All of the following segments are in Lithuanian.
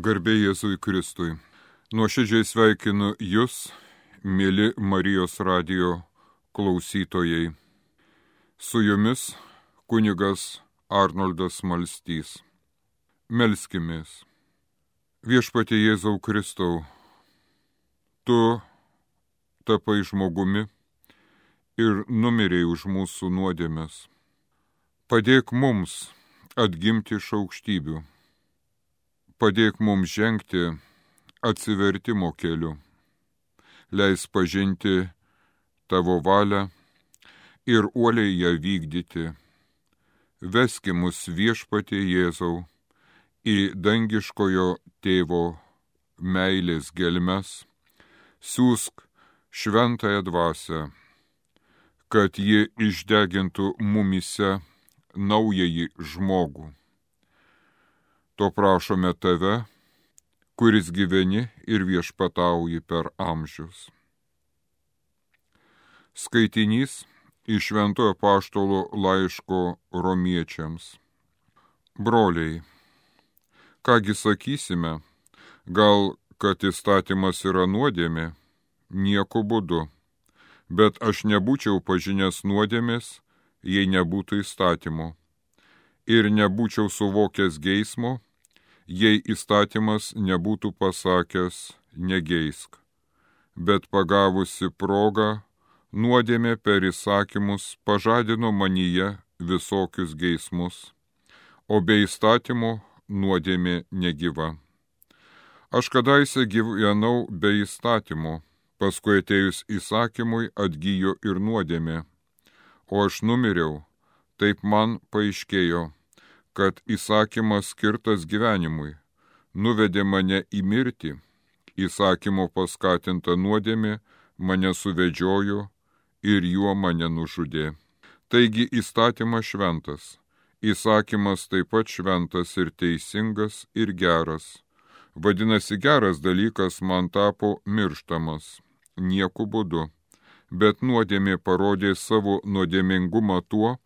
Garbė Jėzui Kristui. Nuoširdžiai sveikinu Jūs, mėly Marijos radio klausytojai. Su Jumis kunigas Arnoldas Malstys. Melskimės. Viešpatie Jėzau Kristau, Tu tapai žmogumi ir numirėjai už mūsų nuodėmės. Padėk mums atgimti iš aukštybių Padėk mums žengti atsivertimo keliu. Leis pažinti tavo valią ir uoliai ją vykdyti. Veski mus viešpatie Jėzau į dangiškojo tėvo meilės gelmes, siūsk šventąją dvasę, kad ji išdegintų mumise naująjį žmogų To prašome tave, kuris gyveni ir viešpatauji per amžius. Skaitinys iš Šventojo Paštolo laiško romiečiams. Broliai, kągi sakysime, gal kad įstatymas yra nuodėmė, nieko būdu, bet aš nebūčiau pažinęs nuodėmės, jei nebūtų įstatymo, ir nebūčiau suvokęs geismo, jei įstatymas nebūtų pasakęs negeisk, bet pagavusi progą, nuodėmė per įsakymus pažadino manyje visokius geismus, o be įstatymo nuodėmė negyva. Aš kadaise gyvenau be įstatymo, paskui atėjus įsakymui atgyjo ir nuodėmė, o aš numiriau, taip man paaiškėjo kad įsakymas skirtas gyvenimui nuvedė mane į mirtį, įsakymo paskatinta nuodėmė mane suvedžiojo ir juo mane nužudė. Taigi įstatymas šventas, įsakymas taip pat šventas ir teisingas ir geras. Vadinasi, geras dalykas man tapo mirštamas, nieku būdu, bet nuodėmė parodė savo nuodėmingumą tuo,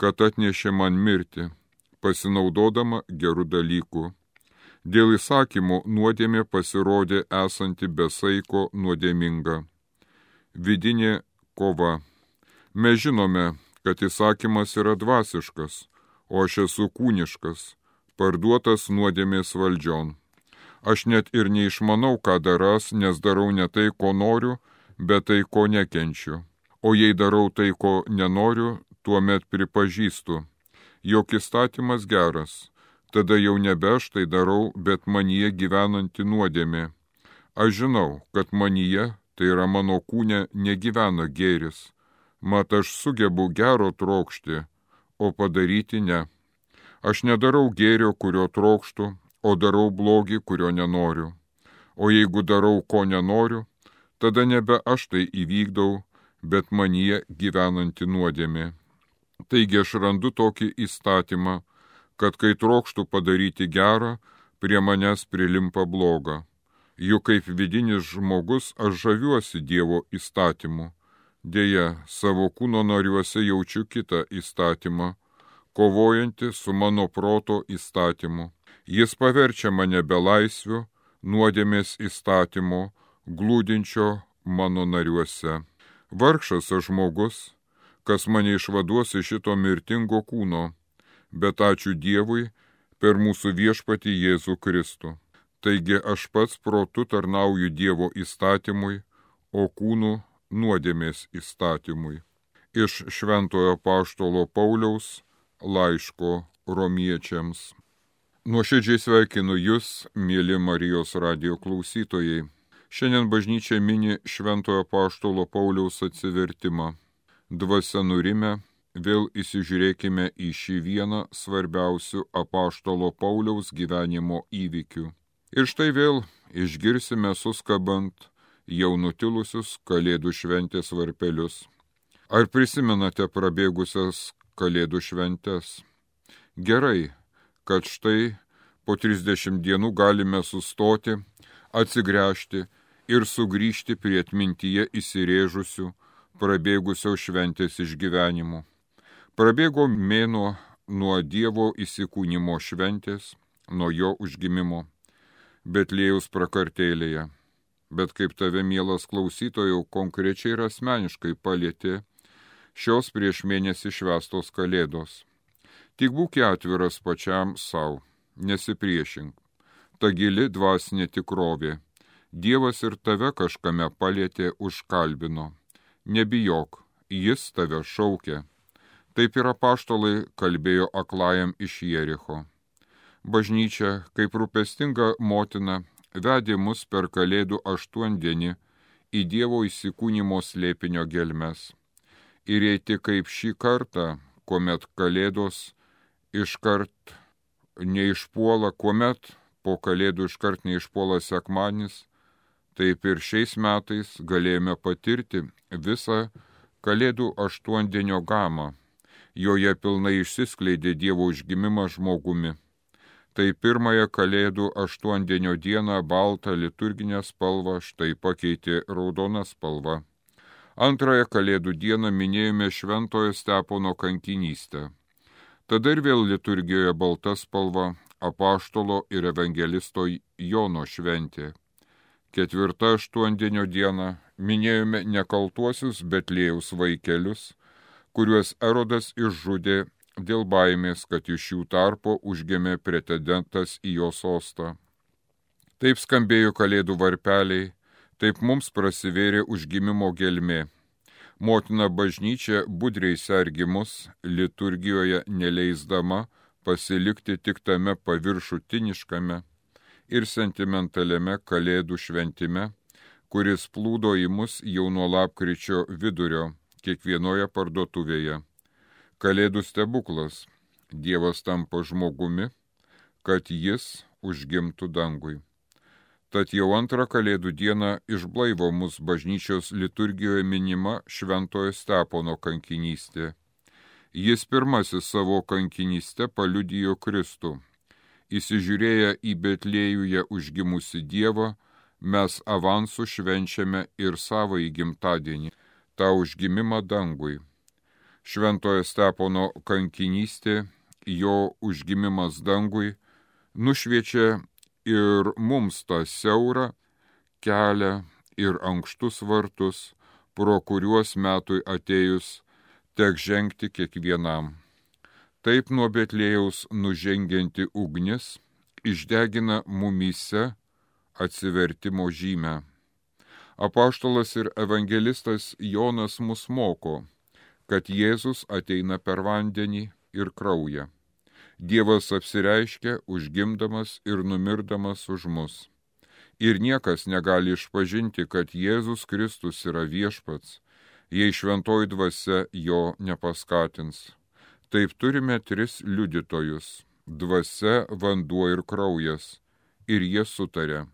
kad atnešė man mirtį pasinaudodama gerų dalykų. Dėl įsakymų nuodėmė pasirodė esanti besaiko nuodėminga. Vidinė kova. Mes žinome, kad įsakymas yra dvasiškas, o aš esu kūniškas, parduotas nuodėmės valdžion. Aš net ir neišmanau, ką daras, nes darau ne tai, ko noriu, bet tai, ko nekenčiu. O jei darau tai, ko nenoriu, tuomet pripažįstu, jog įstatymas geras, tada jau nebe aš tai darau, bet manyje gyvenanti nuodėmė. Aš žinau, kad manyje, tai yra mano kūne, negyvena gėris, mat aš sugebu gero trokšti, o padaryti ne. Aš nedarau gėrio, kurio trokštų, o darau blogį, kurio nenoriu. O jeigu darau, ko nenoriu, tada nebe aš tai įvykdau, bet manyje gyvenanti nuodėmė. Taigi aš randu tokį įstatymą, kad kai trokštų padaryti gerą, prie manęs prilimpa bloga. Juk kaip vidinis žmogus aš žaviuosi Dievo įstatymu. Deja, savo kūno nariuose jaučiu kitą įstatymą, kovojantį su mano proto įstatymu. Jis paverčia mane belaisviu, nuodėmės įstatymo, glūdinčio mano nariuose. Vargšas aš žmogus, kas mane išvaduos iš šito mirtingo kūno, bet ačiū Dievui per mūsų viešpatį Jėzų Kristų. Taigi aš pats protu tarnauju Dievo įstatymui, o kūnu nuodėmės įstatymui. Iš Šventojo Paštolo Pauliaus laiško romiečiams. Nuoširdžiai sveikinu Jūs, mėly Marijos radio klausytojai. Šiandien bažnyčia mini Šventojo Paštolo Pauliaus atsivertimą dvasia nurime, vėl įsižiūrėkime į šį vieną svarbiausių apaštalo Pauliaus gyvenimo įvykių. Ir štai vėl išgirsime suskabant jau nutilusius Kalėdų šventės varpelius. Ar prisimenate prabėgusias Kalėdų šventės? Gerai, kad štai po 30 dienų galime sustoti, atsigręžti ir sugrįžti prie atmintyje įsirėžusių prabėgusios šventės išgyvenimų. Prabėgo mėnuo nuo Dievo įsikūnymo šventės, nuo jo užgimimo. Betlėjus prakartėlėje. Bet kaip tave, mielas klausytojau, konkrečiai ir asmeniškai palėtė šios prieš mėnesį švestos kalėdos. Tik būk atviras pačiam savo, nesipriešink. Ta gili dvasinė tikrovė. Dievas ir tave kažkame palėtė užkalbino. Nebijok, jis tave šaukia. Taip ir apaštalai kalbėjo aklajam iš Jericho. Bažnyčia, kaip rūpestinga motina, vedė mus per kalėdų aštuondienį į Dievo įsikūnymo slėpinio gelmes. Ir jei tik kaip šį kartą, kuomet kalėdos iškart neišpuola, kuomet po kalėdų iškart neišpuola sekmanis, taip ir šiais metais galėjome patirti visą kalėdų aštuondienio gamą. Joje pilnai išsiskleidė Dievo užgimimą žmogumi. Tai pirmąją kalėdų aštuondienio dieną baltą liturginę spalvą štai pakeitė raudona spalva. Antrąją kalėdų dieną minėjome šventojo stepono kankinystę. Tada ir vėl liturgijoje balta spalva apaštalo ir evangelisto Jono šventė. Ketvirtą aštuondienio dieną minėjome nekaltuosius Betlėjaus vaikelius, kuriuos Erodas išžudė dėl baimės, kad iš jų tarpo užgėmė pretendentas į jo sostą. Taip skambėjo kalėdų varpeliai, taip mums prasivėrė užgimimo gelmė. Motina bažnyčia budriai sergimus liturgijoje neleisdama, pasilikti tik tame paviršutiniškame ir sentimentaliame kalėdų šventime, kuris plūdo į mus jau nuo lapkričio vidurio kiekvienoje parduotuvėje. Kalėdų stebuklas - Dievas tampa žmogumi, kad jis užgimtų dangui. Tad jau antrą kalėdų dieną išblaivo mus bažnyčios liturgijoje minima Šventojo Stepono kankinystė Jis pirmasis savo kankinystę paliudijo Kristų. Įsižiūrėję į Betlėjuje užgimusi Dievą, mes avansų švenčiame ir savo įgimtadienį, tą užgimimą dangui. Šventojo Stepono kankinystė, jo užgimimas dangui, nušviečia ir mums tą siaurą kelią ir ankštus vartus, pro kuriuos metui atėjus tek žengti kiekvienam. Taip nuo Betlėjaus nužengianti ugnis išdegina mumyse atsivertimo žymę. Apaštalas ir evangelistas Jonas mus moko, kad Jėzus ateina per vandenį ir kraują. Dievas apsireiškia užgimdamas ir numirdamas už mus. Ir niekas negali išpažinti, kad Jėzus Kristus yra viešpats, jei šventoji dvasia jo nepaskatins. Taip turime tris liudytojus - dvasia, vanduo ir kraujas, ir jie sutarė.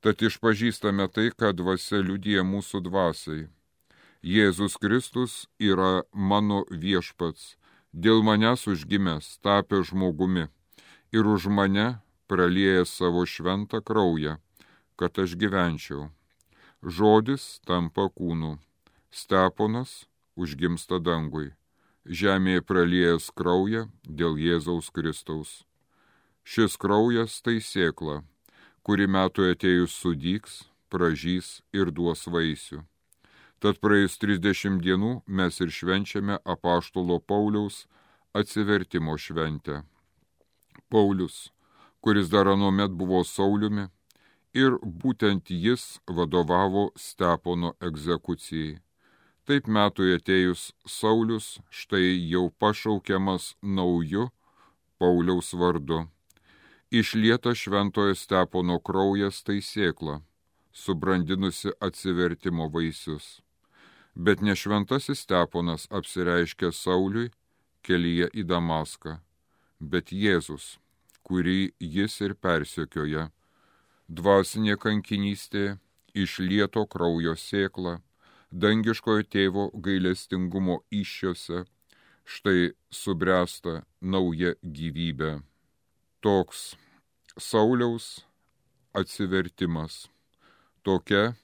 Tad išpažįstame tai, kad dvasia liudyja mūsų dvasiai. Jėzus Kristus yra mano viešpats, dėl manęs užgimęs, tapęs žmogumi ir už mane pralieja savo šventą kraują, kad aš gyvenčiau. Žodis tampa kūnu. Steponas užgimsta dangui, žemėje praliejęs kraują dėl Jėzaus Kristaus. Šis kraujas tai sėkla, kuri metų atėjus sudyks, pražys ir duos vaisių. Tad praėjus 30 dienų mes ir švenčiame apaštalo Pauliaus atsivertimo šventę. Paulius, kuris dar anuomet buvo Sauliumi, ir būtent jis vadovavo Stepono egzekucijai. Taip metui atėjus Saulis štai jau pašaukiamas nauju Pauliaus vardu. Išlieta šventojo stepono kraujas tai sėkla, subrandinusi atsivertimo vaisius. Bet ne šventasis steponas apsireiškia Sauliui kelyje į Damaską, bet Jėzus, kurį jis ir persekioja. Dvasinė kankinystė išlieto kraujo sėkla dangiškojo tėvo gailestingumo iššiose, štai subręsta nauja gyvybė. Toks Sauliaus atsivertimas, tokia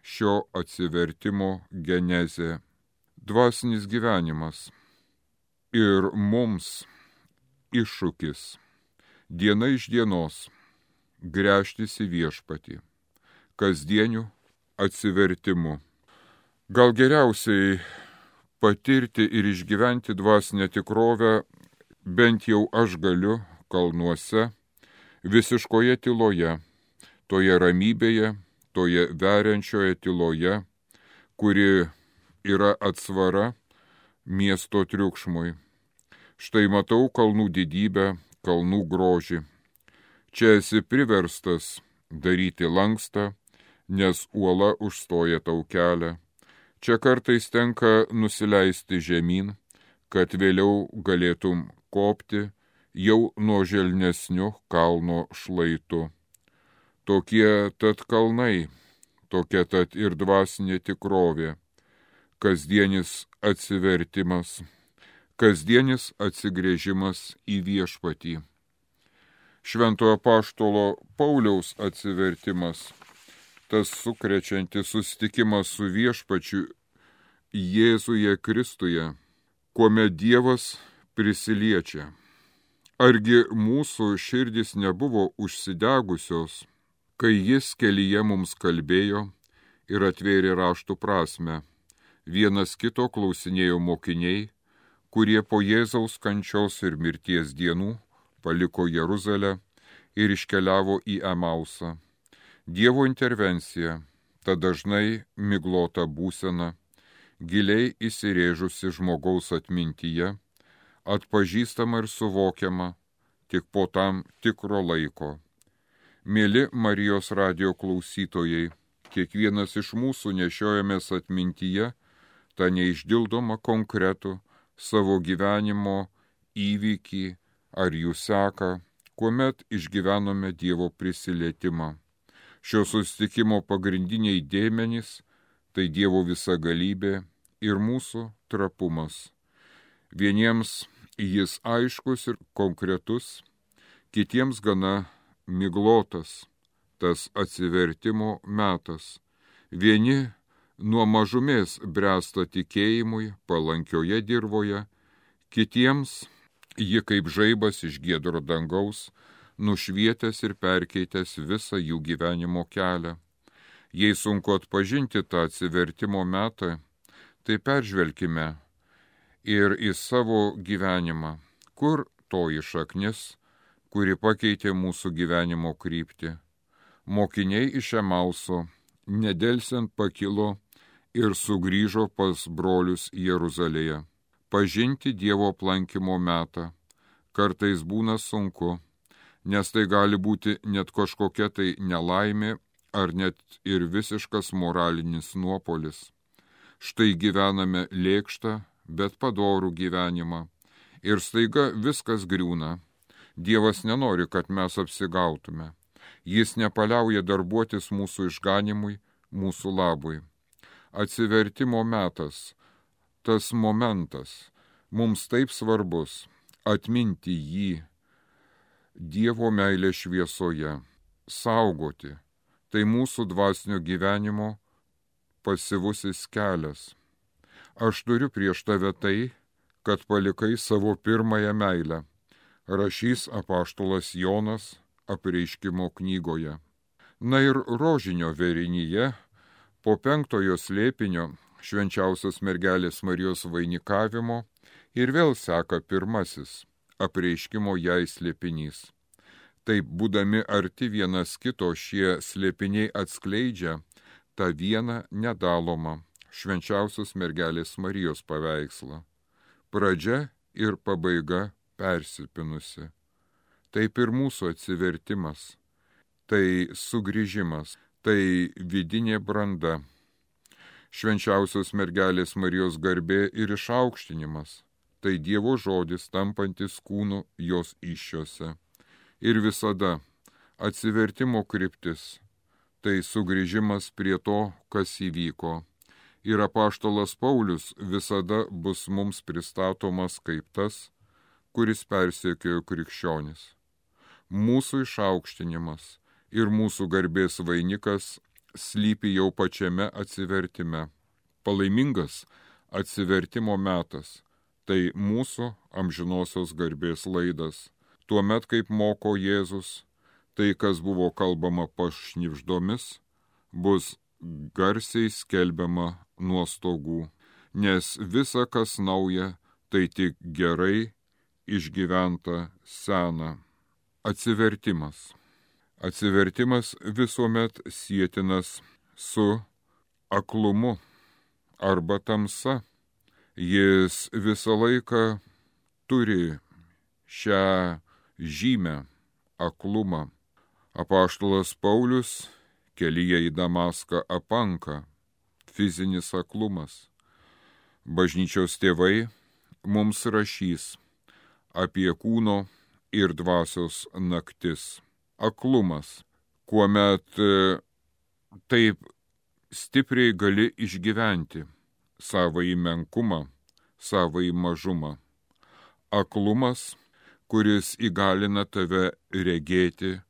šio atsivertimo genezė, dvasinis gyvenimas. Ir mums iššūkis. Diena iš dienos. Grėžtis į viešpatį, kasdieniu atsivertimu. Gal geriausiai patirti ir išgyventi dvasinę tikrovę bent jau aš galiu kalnuose, visiškoje tyloje, toje ramybėje, toje veriančioje tyloje, kuri yra atsvara miesto triukšmui. Štai matau kalnų didybę, kalnų grožį. Čia esi priverstas daryti lankstą, nes uola užstoja tau kelią. Čia kartais tenka nusileisti žemyn, kad vėliau galėtum kopti jau nuo želnesniu kalno šlaitu. Tokie tad kalnai, tokia tad ir dvasinė tikrovė, kasdienis atsivertimas kasdienis atsigrėžimas į viešpatį. Šventojo paštolo Pauliaus atsivertimas, tas sukrečiantis susitikimas su viešpačiu Jėzuje Kristuje, kuomet Dievas prisiliečia. Argi mūsų širdis nebuvo užsidegusios, kai jis kelyje mums kalbėjo ir atvėrė raštų prasme. Vienas kito klausinėjo mokiniai, kurie po Jėzaus kančios ir mirties dienų paliko Jeruzalę ir iškeliavo į Emausą. Dievo intervencija, ta dažnai miglota būsena, giliai įsirėžusi žmogaus atmintyje, atpažįstama ir suvokiama tik po tam tikro laiko. Mėly Marijos radio klausytojai, kiekvienas iš mūsų nešiojamės atmintyje tą neišdildomą konkretų, savo gyvenimo įvykį ar jų seką, kuomet išgyvenome Dievo prisilietimą. Šio susitikimo pagrindiniai dėmenys - tai Dievo visagalybė ir mūsų trapumas. Vieniems jis aiškus ir konkretus, kitiems gana miglotas, tas atsivertimo metas. Vieni nuo mažumės bręsta tikėjimui palankioje dirboje, kitiems ji kaip žaibas iš giedro dangaus, nušvietęs ir perkeitęs visą jų gyvenimo kelią. Jei sunku atpažinti tą atsivertimo metą, tai peržvelkime ir į savo gyvenimą, kur toji šaknis, kuri pakeitė mūsų gyvenimo kryptį. Mokiniai iš Emalso nedelsiant pakilo ir sugrįžo pas brolius Jeruzalėje. Pažinti Dievo aplankimo metą kartais būna sunku, nes tai gali būti net kažkokia tai nelaimė ar net ir visiškas moralinis nuopolis. Štai gyvename lėkštą, bet padorų gyvenimą ir staiga viskas griūna. Dievas nenori, kad mes apsigautume. Jis nepaliauja darbuotis mūsų išganimui, mūsų labui atsivertimo metas, tas momentas, mums taip svarbus atminti jį Dievo meilė šviesoje, saugoti, tai mūsų dvasinio gyvenimo pasivusis kelias. Aš turiu prieš tave tai, kad palikai savo pirmąją meilę, rašys apaštulas Jonas apreiškimo knygoje. Na ir rožinio verinyje Po penktojo slėpinio švenčiausios mergelės Marijos vainikavimo ir vėl seka pirmasis apreiškimo jai slėpinys. Taip būdami arti vienas kito šie slėpiniai atskleidžia tą vieną nedalomą švenčiausios mergelės Marijos paveikslą. Pradžia ir pabaiga persipinusi. Taip ir mūsų atsivertimas. Tai sugrįžimas, tai vidinė branda, švenčiausios mergelės Marijos garbė ir išaukštinimas, tai Dievo žodis tampantis kūnu jos iššiose. Ir visada atsivertimo kryptis, tai sugrįžimas prie to, kas įvyko. Ir apaštalas Paulius visada bus mums pristatomas kaip tas, kuris persiekėjo krikščionis. Mūsų išaukštinimas ir mūsų garbės vainikas slypi jau pačiame atsivertime. Palaimingas atsivertimo metas - tai mūsų amžinosios garbės laidas. Tuomet, kaip moko Jėzus, tai, kas buvo kalbama pašnipždomis, bus garsiai skelbiama nuo stogų, nes visa, kas nauja, tai tik gerai išgyventa sena. Atsivertimas. Atsivertimas visuomet sėtinas su aklumu arba tamsa. Jis visą laiką turi šią žymę aklumą. Apaštalas Paulius kelyje į Damaską apanka fizinis aklumas. Bažnyčios tėvai mums rašys apie kūno ir dvasios naktis. Aklumas, kuomet e, taip stipriai gali išgyventi savo įmenkumą, savo įmažumą. Aklumas, kuris įgalina tave regėti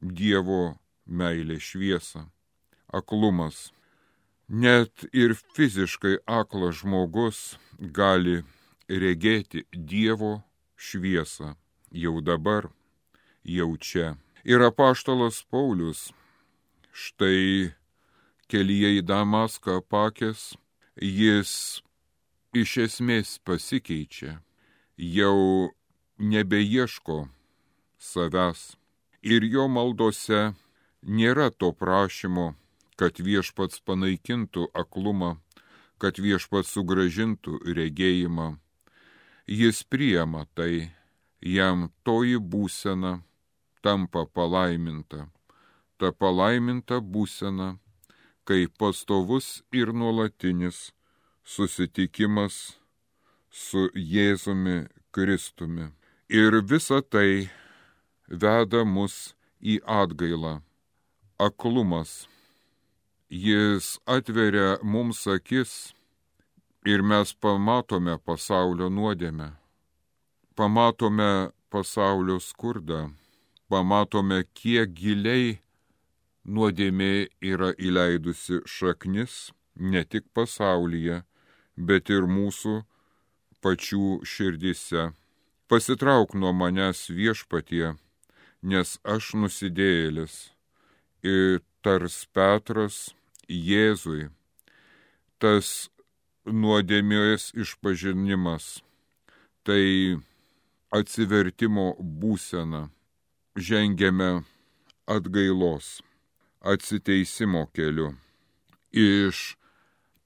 Dievo meilė šviesą. Aklumas. Net ir fiziškai aklas žmogus gali regėti Dievo šviesą jau dabar, jau čia. Ir apaštalas Paulius štai kelyje į Damaską pakės, jis iš esmės pasikeičia, jau nebeieško savęs ir jo maldose nėra to prašymo, kad viešpats panaikintų aklumą, kad viešpats sugražintų regėjimą. Jis priema tai, jam toji būsena tampa palaiminta. Ta palaiminta būsena, kai pastovus ir nuolatinis susitikimas su Jėzumi Kristumi. Ir visa tai veda mus į atgailą aklumas. Jis atveria mums akis ir mes pamatome pasaulio nuodėmę, pamatome pasaulio skurdą, pamatome, kiek giliai nuodėmė yra įleidusi šaknis ne tik pasaulyje, bet ir mūsų pačių širdise. Pasitrauk nuo manęs viešpatie, nes aš nusidėjėlis ir tars Petras Jėzui. Tas nuodėmės išpažinimas, tai atsivertimo būsena. Žengėme atgailos, atsiteisimo keliu. Iš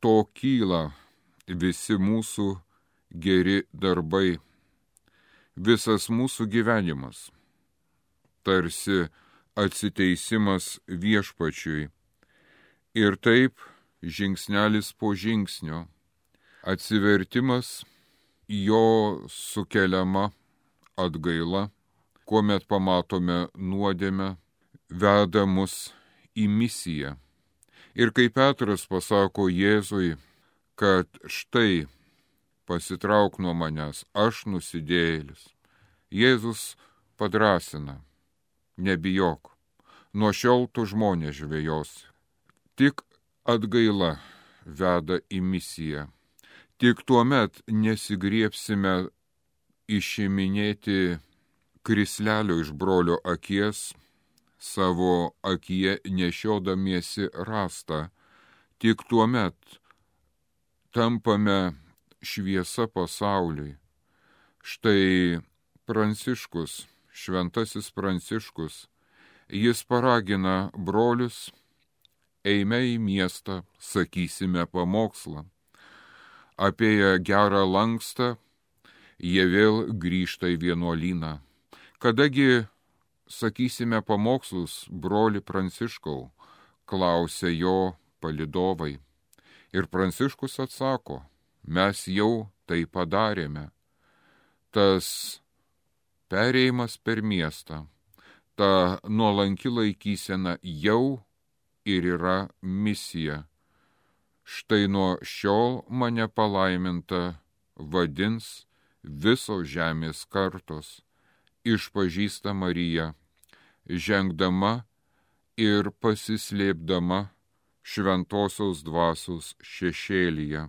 to kyla visi mūsų geri darbai, visas mūsų gyvenimas. Tarsi atsiteisimas viešpačiui. Ir taip žingsnelis po žingsnio atsivertimas jo sukeliama atgaila, kuomet pamatome nuodėmę, veda mus į misiją. Ir kai Petras pasako Jėzui, kad štai pasitrauk nuo manęs, aš nusidėjėlis, Jėzus padrasina, nebijok, nuo šiol tu žmonės žvėjos. Tik atgaila veda į misiją. Tik tuo met nesigriepsime išiminėti krislelio iš brolio akies, savo akyje nešiodamiesi rastą. Tik tuo met tampame šviesa pasauliui. Štai Pranciškus šventasis Pranciškus, jis paragina brolius, eime į miestą, sakysime pamokslą. Apie gerą lankstą jie vėl grįžta į vienuolyną. Kadagi sakysime pamokslus, broli Pranciškau, klausia jo palidovai. Ir Pranciškus atsako, mes jau tai padarėme. Tas perėjimas per miestą, ta nuolanki laikysena jau ir yra misija. Štai nuo šiol mane palaiminta vadins visos žemės kartos, išpažįsta Marija, žengdama ir pasislėpdama šventosios dvasios šešėlyje.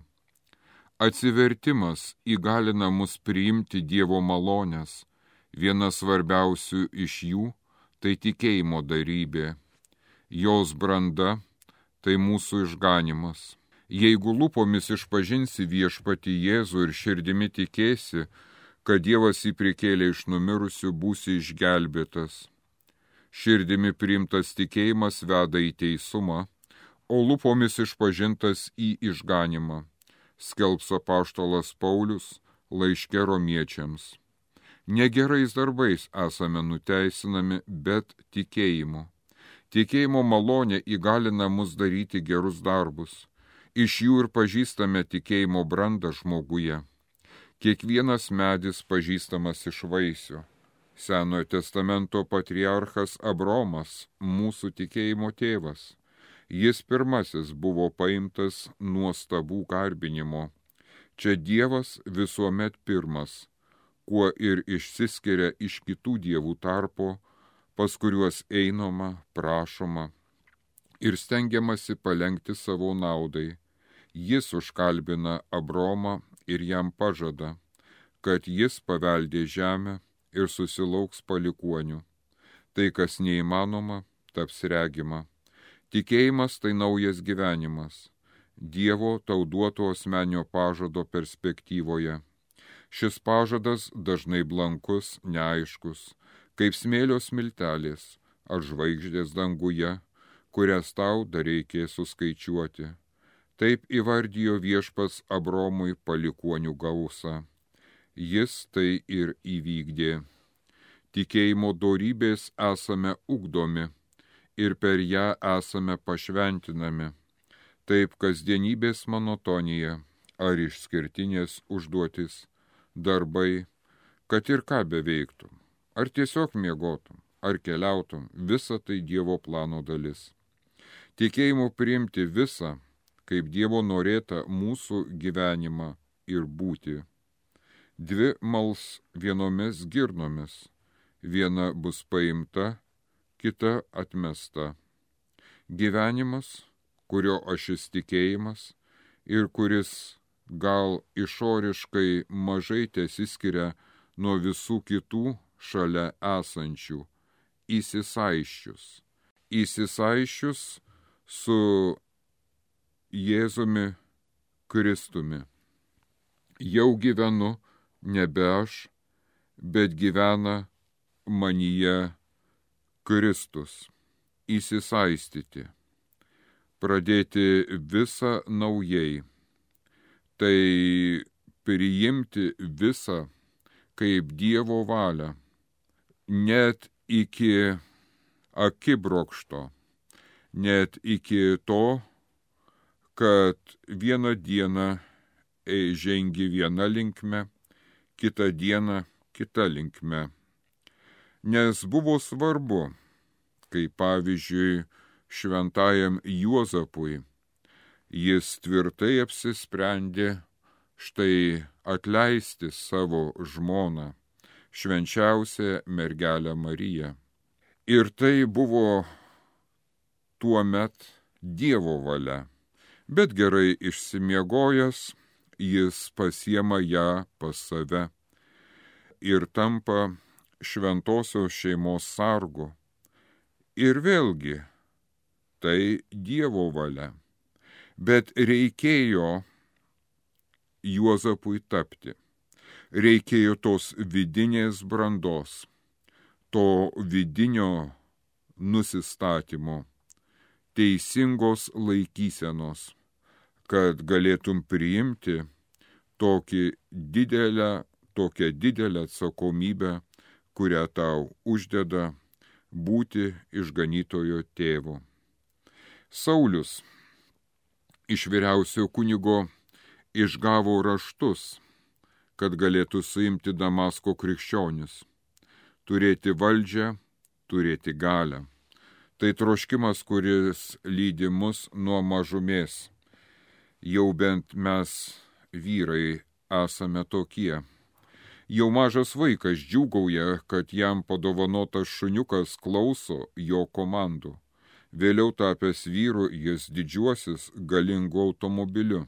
Atsivertimas įgalina mus priimti Dievo malonės, Viena svarbiausių iš jų tai tikėjimo darybė, jos branda tai mūsų išganimas. Jeigu lūpomis išpažinsi viešpati Jėzų ir širdimi tikėsi, kad Dievas jį prikėlė iš numirusių, būsi išgelbėtas. Širdimi priimtas tikėjimas veda į teisumą, o lūpomis išpažintas į išganimą, skelbs apaštolas Paulius laiškė romiečiams. Negerais darbais esame nuteisinami, bet tikėjimu. Tikėjimo malonė įgalina mus daryti gerus darbus iš jų ir pažįstame tikėjimo brandą žmoguje. Kiekvienas medis pažįstamas iš vaisių. Senojo testamento patriarchas Abromas, mūsų tikėjimo tėvas. Jis pirmasis buvo paimtas nuostabų garbinimo. Čia Dievas visuomet pirmas, kuo ir išsiskiria iš kitų dievų tarpo, pas kuriuos einama, prašoma ir stengiamasi palengti savo naudai jis užkalbina Abromą ir jam pažada, kad jis paveldė žemę ir susilauks palikuonių. Tai, kas neįmanoma, taps regima. Tikėjimas tai naujas gyvenimas. Dievo tau duoto asmenio pažado perspektyvoje. Šis pažadas dažnai blankus, neaiškus, kaip smėlio smiltelės ar žvaigždės danguje, kurias tau dar reikės suskaičiuoti. Taip įvardijo viešpas Abromui palikonių gausą. Jis tai ir įvykdė. Tikėjimo dorybės esame ugdomi ir per ją esame pašventinami. Taip kasdienybės monotonija ar išskirtinės užduotis, darbai, kad ir ką beveiktum, ar tiesiog miegotum, ar keliautum, visa tai Dievo plano dalis. Tikėjimu priimti visą, kaip Dievo norėta mūsų gyvenimą ir būti. Dvi mals vienomis girnomis, viena bus paimta, kita atmesta. Gyvenimas, kurio ašis tikėjimas ir kuris gal išoriškai mažai tesiskiria nuo visų kitų šalia esančių, įsisaiščius. Įsisaiščius su Jėzumi Kristumi. Jau gyvenu nebe aš, bet gyvena manyje Kristus. Įsisaistyti. Pradėti visą naujai. Tai priimti visą kaip Dievo valią. Net iki akibrokšto. Net iki to, kad vieną dieną žengi viena linkme, kitą dieną kita linkme. Nes buvo svarbu, kai pavyzdžiui šventajam Juozapui jis tvirtai apsisprendė štai atleisti savo žmoną, švenčiausią mergelę Mariją. Ir tai buvo tuo met Dievo valia bet gerai išsimiegojęs, jis pasiema ją pas save ir tampa šventosios šeimos sargu. Ir vėlgi, tai Dievo valia. Bet reikėjo Juozapui tapti. Reikėjo tos vidinės brandos, to vidinio nusistatymo, teisingos laikysenos kad galėtum priimti tokį didelę, tokią didelę atsakomybę, kurią tau uždeda būti išganytojo tėvu. Saulis iš vyriausio kunigo išgavo raštus, kad galėtų suimti Damasko krikščionis, turėti valdžią, turėti galę. Tai troškimas, kuris lydi mus nuo mažumės jau bent mes vyrai esame tokie. Jau mažas vaikas džiūgauja, kad jam padovanotas šuniukas klauso jo komandų. Vėliau tapęs vyru jis didžiuosis galingu automobiliu.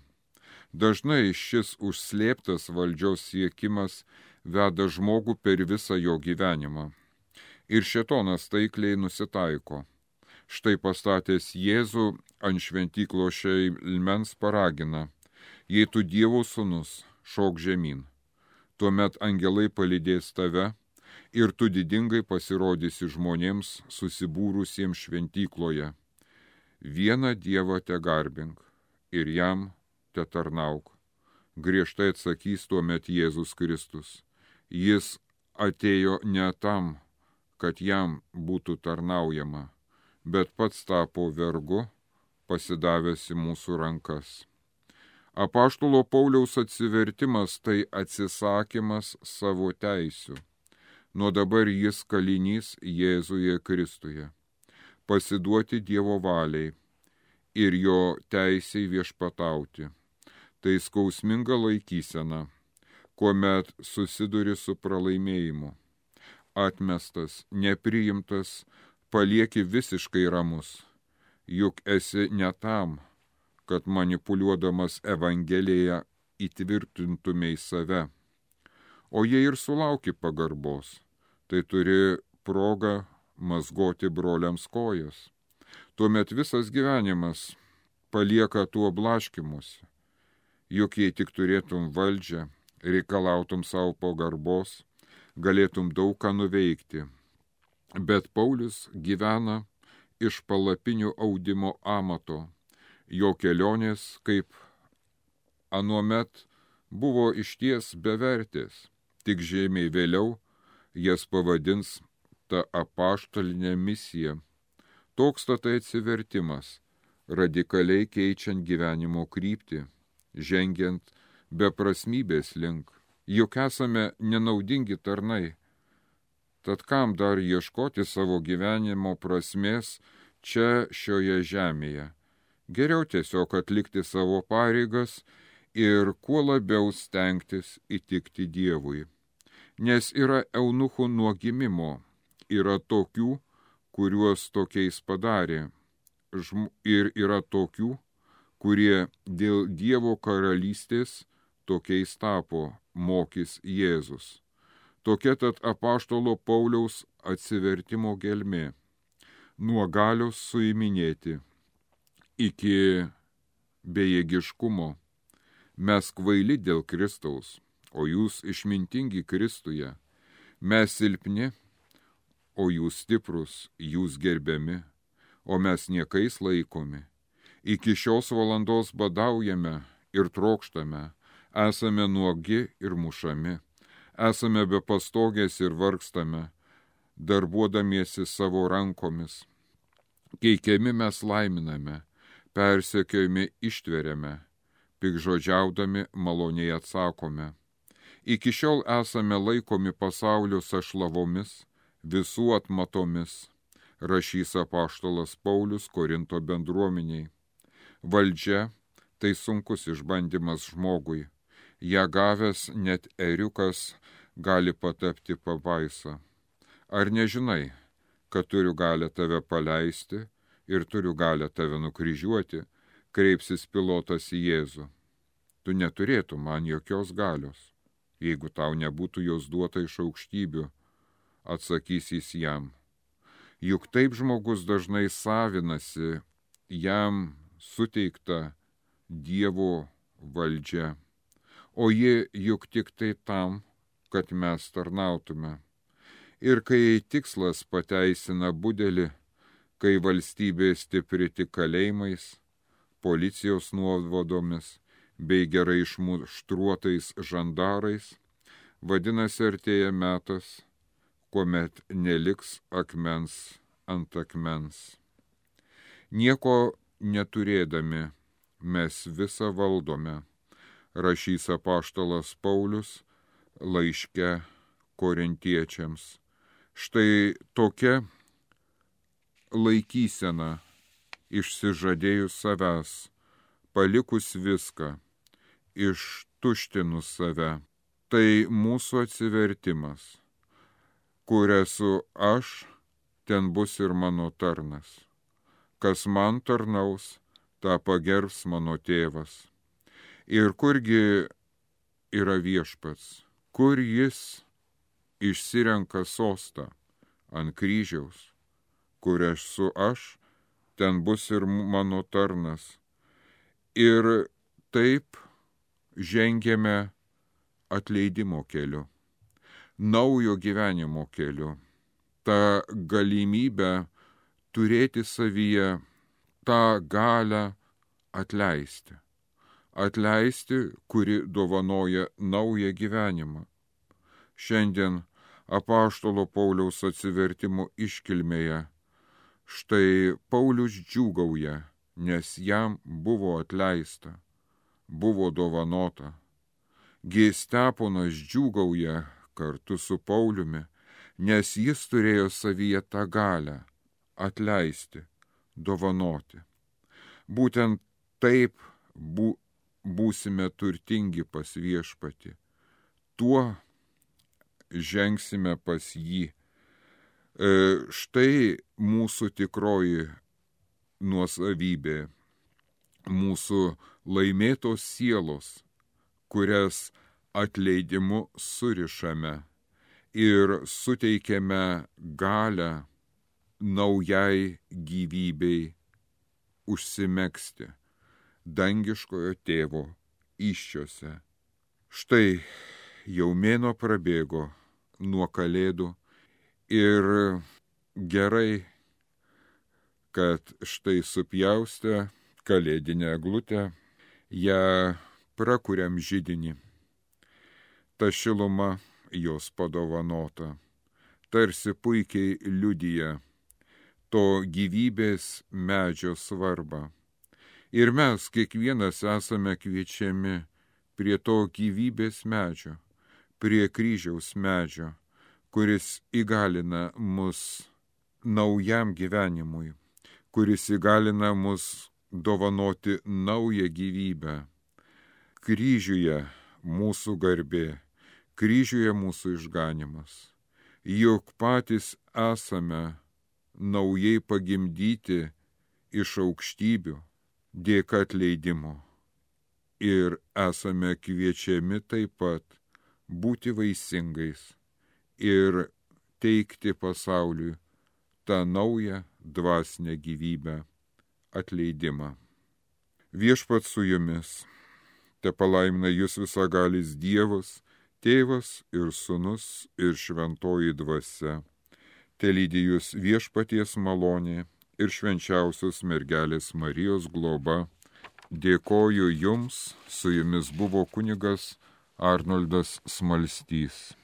Dažnai šis užslėptas valdžios siekimas veda žmogų per visą jo gyvenimą. Ir šetonas taikliai nusitaiko. Štai pastatęs Jėzų ant šventyklo šeimens paragina, jei tu Dievo sūnus, šok žemyn. Tuomet angelai palydės tave ir tu didingai pasirodysi žmonėms susibūrusiems šventykloje. Vieną Dievą te garbink ir jam te tarnauk. Griežtai atsakys tuomet Jėzus Kristus. Jis atėjo ne tam, kad jam būtų tarnaujama, bet pats tapo vergu, pasidavęs į mūsų rankas. Apaštulo Pauliaus atsivertimas tai atsisakymas savo teisių. Nuo dabar jis kalinys Jėzuje Kristuje. Pasiduoti Dievo valiai ir jo teisiai viešpatauti. Tai skausminga laikysena, kuomet susiduri su pralaimėjimu. Atmestas, nepriimtas, palieki visiškai ramus, juk esi ne tam, kad manipuliuodamas Evangeliją įtvirtintumėj save. O jei ir sulauki pagarbos, tai turi progą mazgoti broliams kojas. Tuomet visas gyvenimas palieka tuo blaškimusi. Juk jei tik turėtum valdžią, reikalautum savo pagarbos, galėtum daug ką nuveikti. Bet Paulius gyvena iš palapinių audimo amato jo kelionės kaip anuomet buvo išties bevertės, tik žemiai vėliau jas pavadins ta apaštalinė misija. Toks tai atsivertimas, radikaliai keičiant gyvenimo kryptį, žengiant beprasmybės link. Juk esame nenaudingi tarnai. Tad kam dar ieškoti savo gyvenimo prasmės čia šioje žemėje? Geriau tiesiog atlikti savo pareigas ir kuo labiau stengtis įtikti Dievui. Nes yra eunuchų nuo gimimo, yra tokių, kuriuos tokiais padarė. Ir yra tokių, kurie dėl Dievo karalystės tokiais tapo, mokys Jėzus. Tokia tad apaštalo Pauliaus atsivertimo gelmė. Nuo galios suiminėti iki bejėgiškumo. Mes kvaili dėl Kristaus, o jūs išmintingi Kristuje. Mes silpni, o jūs stiprus, jūs gerbiami, o mes niekais laikomi. Iki šios valandos badaujame ir trokštame, esame nuogi ir mušami, esame be pastogės ir vargstame, darbuodamiesi savo rankomis. Keikiami mes laiminame, persekiojami ištveriame, pikžodžiaudami maloniai atsakome. Iki šiol esame laikomi pasaulio sašlavomis, visų atmatomis, rašys apaštalas Paulius Korinto bendruomeniai. Valdžia tai sunkus išbandymas žmogui, ją gavęs net eriukas gali patapti pabaisa. Ar nežinai, kad turiu galę tave paleisti ir turiu galę tave nukryžiuoti, kreipsis pilotas į Jėzų. Tu neturėtum man jokios galios, jeigu tau nebūtų jos duota iš aukštybių, atsakys jis jam. Juk taip žmogus dažnai savinasi jam suteikta Dievo valdžia, o ji juk tik tai tam, kad mes tarnautume. Ir kai tikslas pateisina budelį, kai valstybė stipri tik kalėjimais, policijos nuovadomis bei gerai išmuštruotais žandarais, vadinasi artėja metas, kuomet neliks akmens ant akmens. Nieko neturėdami mes visą valdome, rašys apaštalas Paulius laiške korintiečiams. Štai tokia laikysena išsižadėjus savęs, palikus viską, ištuštinus save. Tai mūsų atsivertimas, kur esu aš, ten bus ir mano tarnas. Kas man tarnaus, tą pagerbs mano tėvas. Ir kurgi yra viešpats, kur jis išsirenka sostą, ant kryžiaus, kur esu aš, ten bus ir mano tarnas. Ir taip žengėme atleidimo keliu, naujo gyvenimo keliu. Ta galimybė turėti savyje tą galę atleisti. Atleisti, kuri dovanoja naują gyvenimą. Šiandien apaštalo Pauliaus atsivertimo iškilmėje. Štai Paulius džiūgauja, nes jam buvo atleista, buvo dovanota. Gėsteponas džiūgauja kartu su Pauliumi, nes jis turėjo savyje tą galę atleisti, dovanoti. Būtent taip bū, būsime turtingi pas viešpati. Tuo žengsime pas jį. E, štai mūsų tikroji nuosavybė, mūsų laimėtos sielos, kurias atleidimu surišame ir suteikiame galę naujai gyvybei užsimeksti dangiškojo tėvo iščiose. Štai jau mėno prabėgo nuo kalėdų ir gerai, kad štai supjaustę kalėdinę glutę, ją prakuriam žydinį. Ta šiluma jos padovanota, tarsi puikiai liudyja to gyvybės medžio svarbą. Ir mes kiekvienas esame kviečiami prie to gyvybės medžio, prie kryžiaus medžio, kuris įgalina mus naujam gyvenimui, kuris įgalina mus dovanoti naują gyvybę. Kryžiuje mūsų garbė, kryžiuje mūsų išganimas. Juk patys esame naujai pagimdyti iš aukštybių dėka atleidimo. Ir esame kviečiami taip pat būti vaisingais ir teikti pasauliui tą naują dvasinę gyvybę atleidimą. Viešpat su jumis, te palaimina jūs visagalis Dievas, Tėvas ir Sūnus ir Šventoji Dvasia telydė jūs viešpaties malonė ir švenčiausios mergelės Marijos globa. Dėkoju Jums, su Jumis buvo kunigas Arnoldas Smalstys.